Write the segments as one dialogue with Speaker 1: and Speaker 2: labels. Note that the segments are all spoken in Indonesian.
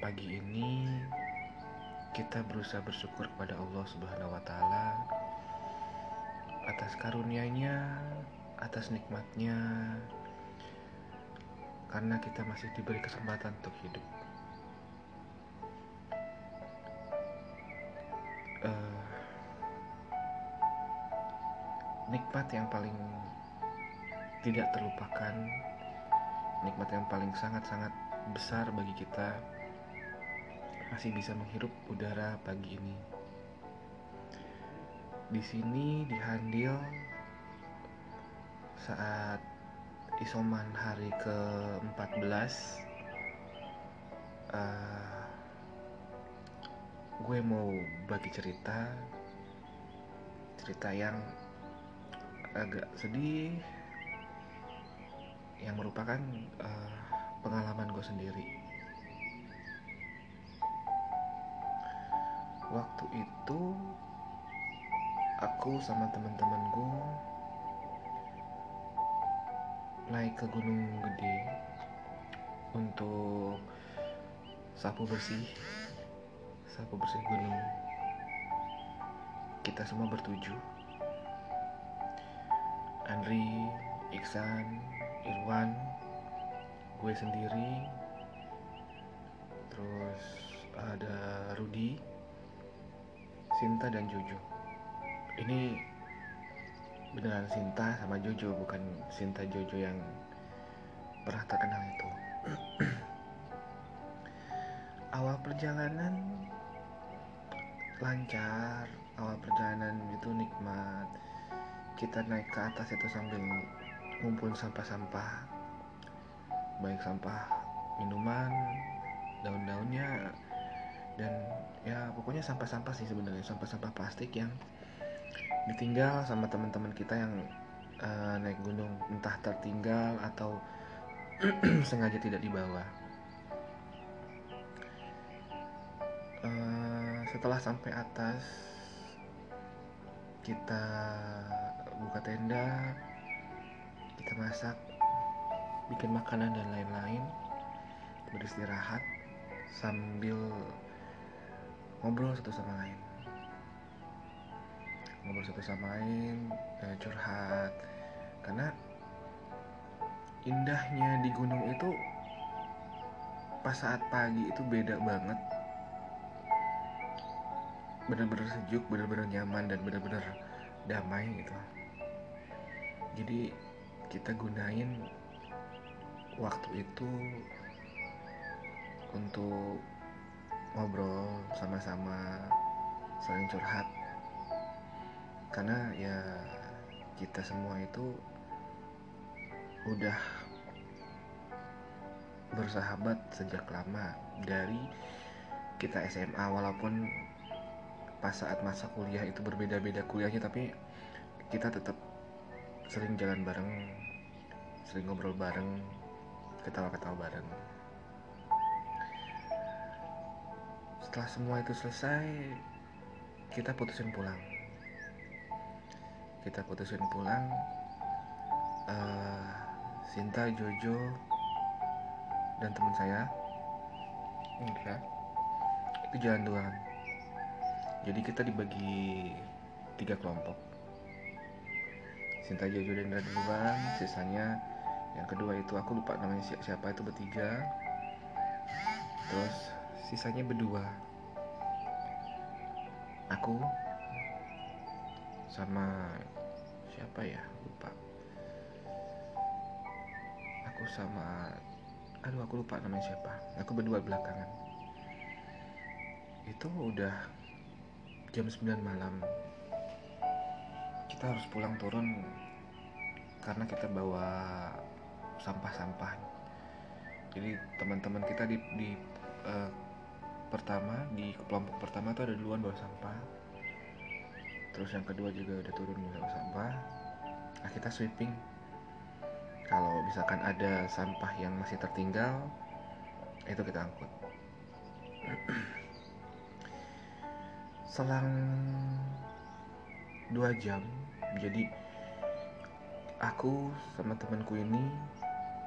Speaker 1: Pagi ini kita berusaha bersyukur kepada Allah Subhanahu wa taala atas karunia-Nya, atas nikmatnya karena kita masih diberi kesempatan untuk hidup. Uh, nikmat yang paling tidak terlupakan, nikmat yang paling sangat-sangat besar bagi kita masih bisa menghirup udara pagi ini. Di sini di Handil saat isoman hari ke-14 uh, gue mau bagi cerita cerita yang agak sedih yang merupakan uh, pengalaman gue sendiri. Waktu itu aku sama teman-teman gue naik ke Gunung Gede untuk sapu bersih, sapu bersih gunung. Kita semua bertujuh Andri, Iksan, Irwan, gue sendiri, terus ada Rudi, Sinta dan Jojo. Ini beneran Sinta sama Jojo, bukan Sinta Jojo yang pernah terkenal itu. awal perjalanan lancar, awal perjalanan itu nikmat kita naik ke atas itu sambil ngumpulin sampah-sampah baik sampah minuman daun-daunnya dan ya pokoknya sampah-sampah sih sebenarnya. Sampah-sampah plastik yang ditinggal sama teman-teman kita yang uh, naik gunung entah tertinggal atau sengaja tidak dibawa. Uh, setelah sampai atas kita buka tenda kita masak bikin makanan dan lain-lain beristirahat sambil ngobrol satu sama lain. Ngobrol satu sama lain eh, curhat. Karena indahnya di gunung itu pas saat pagi itu beda banget. Benar-benar sejuk benar-benar nyaman dan benar-benar damai gitu. Jadi kita gunain waktu itu untuk ngobrol sama-sama saling curhat. Karena ya kita semua itu udah bersahabat sejak lama. Dari kita SMA walaupun pas saat masa kuliah itu berbeda-beda kuliahnya tapi kita tetap sering jalan bareng sering ngobrol bareng ketawa-ketawa bareng setelah semua itu selesai kita putusin pulang. Kita putusin pulang uh, Sinta Jojo dan teman saya. Enggak itu jalan duluan. Jadi kita dibagi tiga kelompok. Sinta Jojo dan duluan. Sisanya yang kedua itu aku lupa namanya siapa itu bertiga. Terus sisanya berdua aku sama siapa ya? Lupa. Aku sama aduh aku lupa namanya siapa. Aku berdua belakangan. Itu udah jam 9 malam. Kita harus pulang turun karena kita bawa sampah-sampah. Jadi teman-teman kita di, di uh, pertama di kelompok pertama tuh ada duluan bawa sampah. Terus yang kedua juga udah turun bawa sampah. Nah kita sweeping. Kalau misalkan ada sampah yang masih tertinggal itu kita angkut. Selang dua jam jadi aku sama temanku ini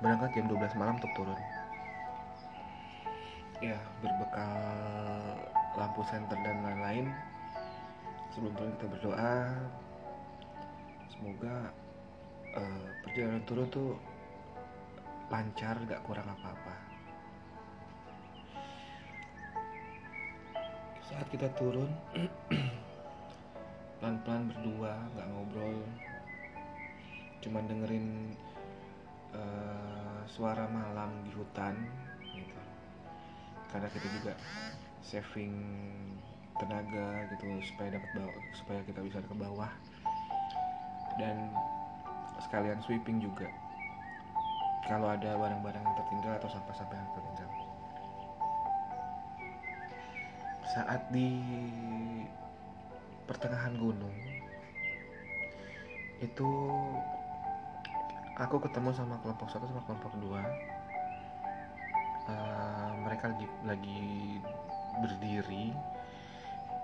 Speaker 1: berangkat jam 12 malam untuk turun ya berbekal lampu senter dan lain-lain. Sebelum turun kita berdoa semoga uh, perjalanan turun tuh lancar gak kurang apa-apa. Saat kita turun pelan-pelan berdua nggak ngobrol. Cuma dengerin uh, suara malam di hutan karena kita juga saving tenaga gitu supaya dapat bawa supaya kita bisa ke bawah. Dan sekalian sweeping juga. Kalau ada barang-barang yang tertinggal atau sampah-sampah yang tertinggal. Saat di pertengahan gunung itu aku ketemu sama kelompok satu sama kelompok dua uh, mereka lagi lagi berdiri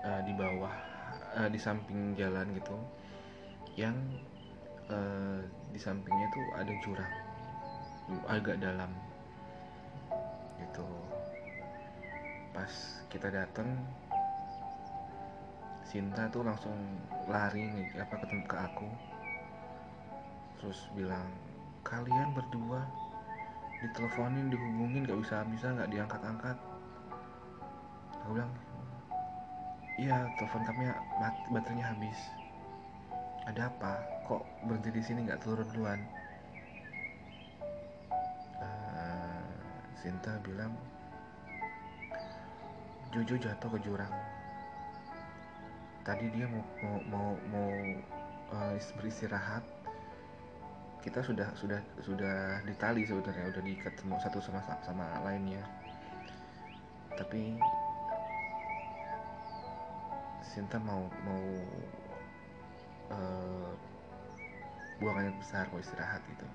Speaker 1: uh, di bawah uh, di samping jalan gitu yang uh, di sampingnya itu ada jurang agak dalam gitu. Pas kita datang Sinta tuh langsung lari nih apa ketemu ke aku terus bilang kalian berdua diteleponin dihubungin gak bisa bisa nggak diangkat-angkat aku bilang iya telepon kami mati, baterainya habis ada apa kok berhenti di sini nggak turun duluan uh, Sinta bilang Jojo jatuh ke jurang. Tadi dia mau mau mau, mau uh, beristirahat. Kita sudah sudah sudah ditali sebenarnya, udah diikat satu sama sama lainnya. Tapi Sinta mau mau uh, buang air besar mau istirahat gitu.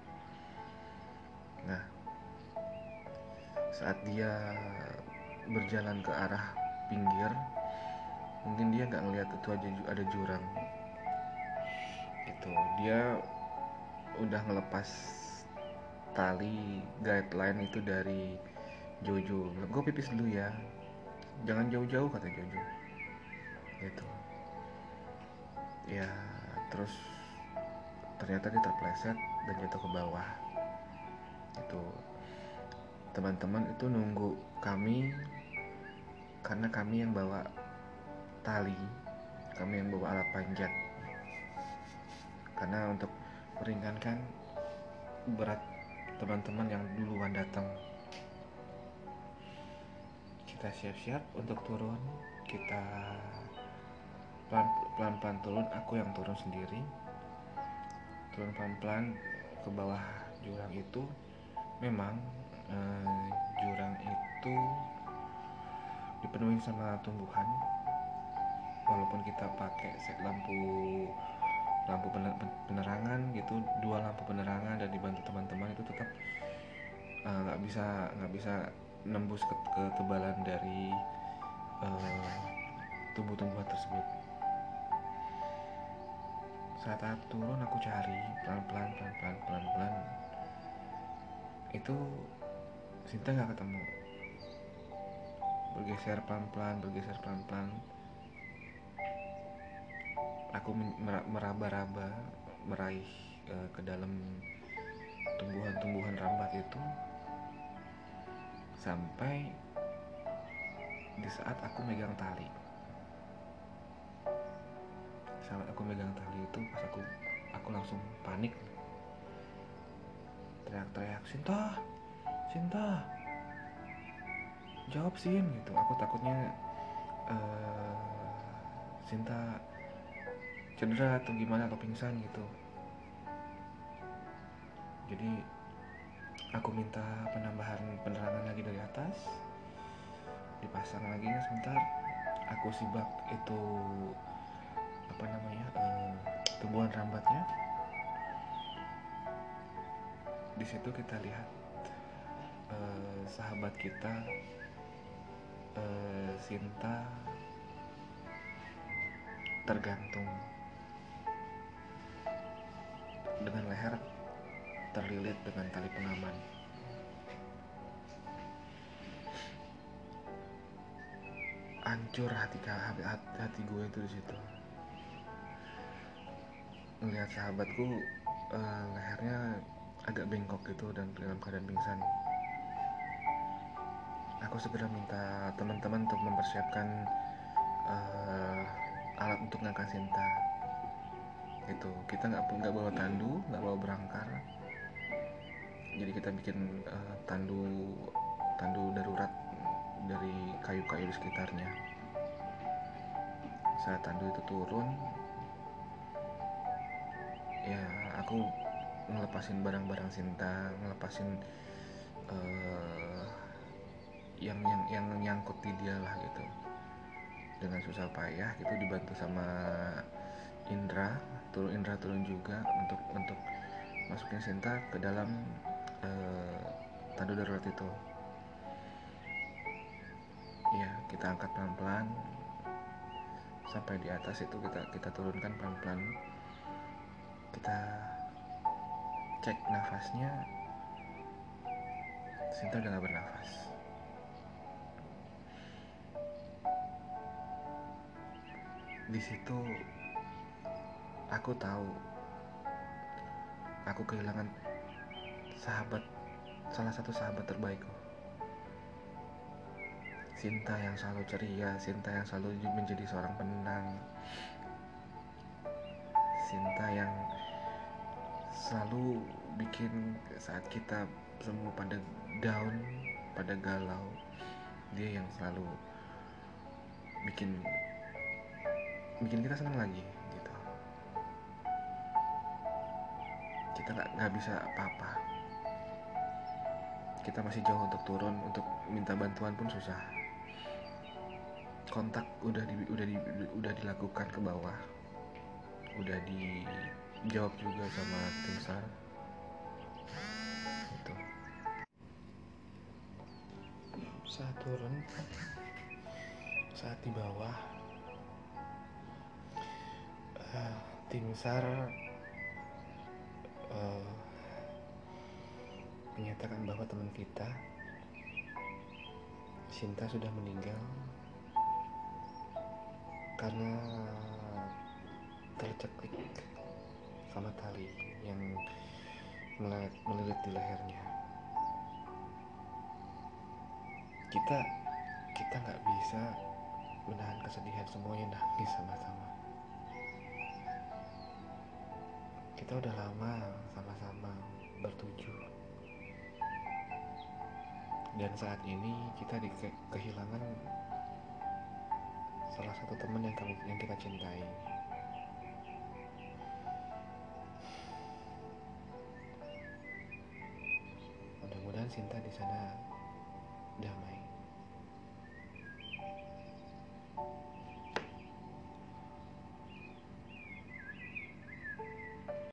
Speaker 1: Nah, saat dia berjalan ke arah pinggir mungkin dia nggak ngeliat itu aja ada jurang itu dia udah ngelepas tali guideline itu dari Jojo. Gue pipis dulu ya. Jangan jauh-jauh kata Jojo. Gitu. Ya terus ternyata dia terpleset dan jatuh ke bawah. Itu teman-teman itu nunggu kami karena kami yang bawa tali kami yang bawa alat panjat. Karena untuk meringankan berat teman-teman yang duluan datang. Kita siap-siap untuk turun. Kita pelan-pelan turun. Aku yang turun sendiri. Turun pelan-pelan ke bawah jurang itu. Memang eh, jurang itu dipenuhi sama tumbuhan. Walaupun kita pakai set lampu lampu penerangan gitu dua lampu penerangan dan dibantu teman-teman itu tetap eh, nggak uh, bisa nggak bisa nembus ke ketebalan dari uh, tumbuh-tumbuhan tersebut. Saat turun aku cari pelan-pelan pelan-pelan pelan-pelan. Itu Sinta nggak ketemu. Bergeser pelan-pelan bergeser pelan-pelan aku meraba-raba meraih uh, ke dalam tumbuhan-tumbuhan rambat itu sampai di saat aku megang tali. Saat aku megang tali itu pas aku aku langsung panik. Teriak-teriak Sinta! Sinta! Jawab sin gitu. Aku takutnya uh, Sinta cedera atau gimana atau pingsan gitu. Jadi aku minta penambahan penerangan lagi dari atas. Dipasang lagi ya sebentar. Aku sibak itu apa namanya uh, tumbuhan rambatnya. Di situ kita lihat uh, sahabat kita uh, Sinta tergantung dengan leher terlilit dengan tali pengaman. Hancur hati hati, hati gue itu di situ. Melihat sahabatku uh, lehernya agak bengkok gitu dan dalam keadaan pingsan. Aku segera minta teman-teman untuk mempersiapkan uh, alat untuk ngangkat Sinta. Gitu. Kita nggak nggak bawa tandu, nggak bawa berangkar. Jadi kita bikin uh, tandu tandu darurat dari kayu-kayu di sekitarnya. Saat tandu itu turun, ya aku ngelepasin barang-barang Sinta ngelepasin uh, yang yang yang nyangkut di dia lah gitu dengan susah payah gitu dibantu sama Indra turun Indra turun juga untuk untuk masukin Sinta ke dalam uh, tanda darurat itu. Ya kita angkat pelan-pelan. Sampai di atas itu kita kita turunkan pelan-pelan. Kita cek nafasnya. Sinta udah gak bernafas. Di situ aku tahu. Aku kehilangan sahabat salah satu sahabat terbaikku. Sinta yang selalu ceria Sinta yang selalu menjadi seorang penenang. Sinta yang selalu bikin saat kita semua pada down pada galau dia yang selalu bikin bikin kita senang lagi kita nggak nggak bisa apa-apa. Kita masih jauh untuk turun untuk minta bantuan pun susah. Kontak udah di, udah di, udah dilakukan ke bawah. Udah di jawab juga sama tim SAR. Itu saat turun saat di bawah uh, tim SAR uh, menyatakan bahwa teman kita Sinta sudah meninggal karena tercekik sama tali yang melilit di lehernya. Kita kita nggak bisa menahan kesedihan semuanya nangis sama-sama. Kita udah lama sama-sama bertuju. Dan saat ini kita di kehilangan salah satu teman yang kami yang kita cintai. Sinta di sana damai.